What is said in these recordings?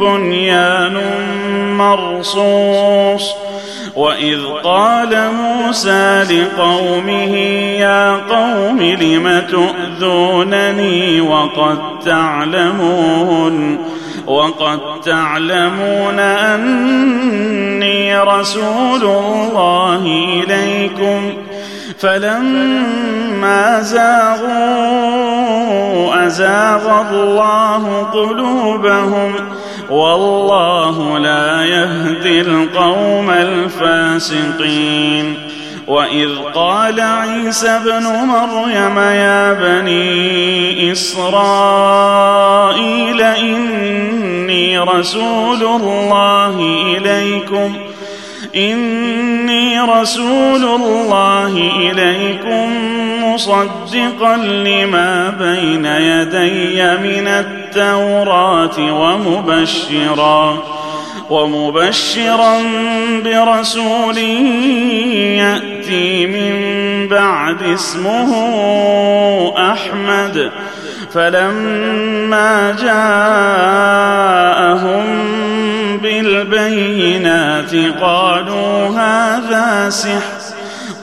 بنيان مرصوص. وإذ قال موسى لقومه يا قوم لم تؤذونني وقد تعلمون؟ وقد تعلمون أني رسول الله إليكم؟ فلما زاغوا أزاغ الله قلوبهم والله لا يهدي القوم الفاسقين. وإذ قال عيسى ابن مريم يا بني إسرائيل إني رسول الله إليكم إني رسول الله إليكم مصدقا لما بين يدي من التوراة ومبشرا ومبشرا برسول يأتي من بعد اسمه أحمد. فلما جاءهم بالبينات قالوا هذا سحر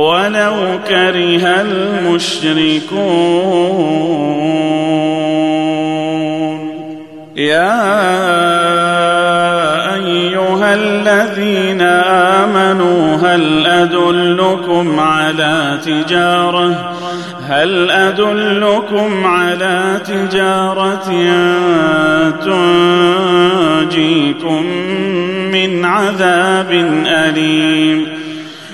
ولو كره المشركون. يا أيها الذين آمنوا هل أدلكم على تجارة؟ هل أدلكم على تجارة تنجيكم من عذاب أليم؟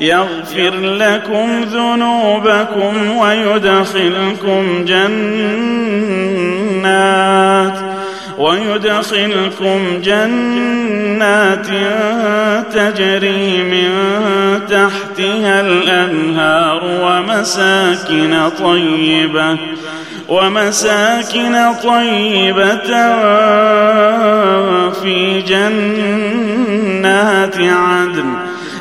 يغفر لكم ذنوبكم ويدخلكم جنات ويدخلكم جنات تجري من تحتها الأنهار ومساكن طيبة ومساكن طيبة في جنات عدن.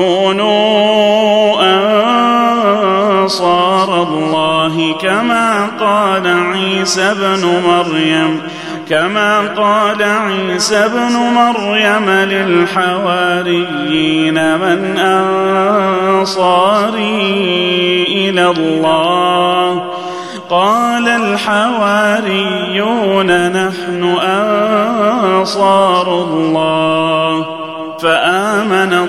كونوا أنصار الله كما قال عيسى ابن مريم كما قال عيسى ابن مريم للحواريين من أنصاري إلى الله. قال الحواريون نحن أنصار الله فآمن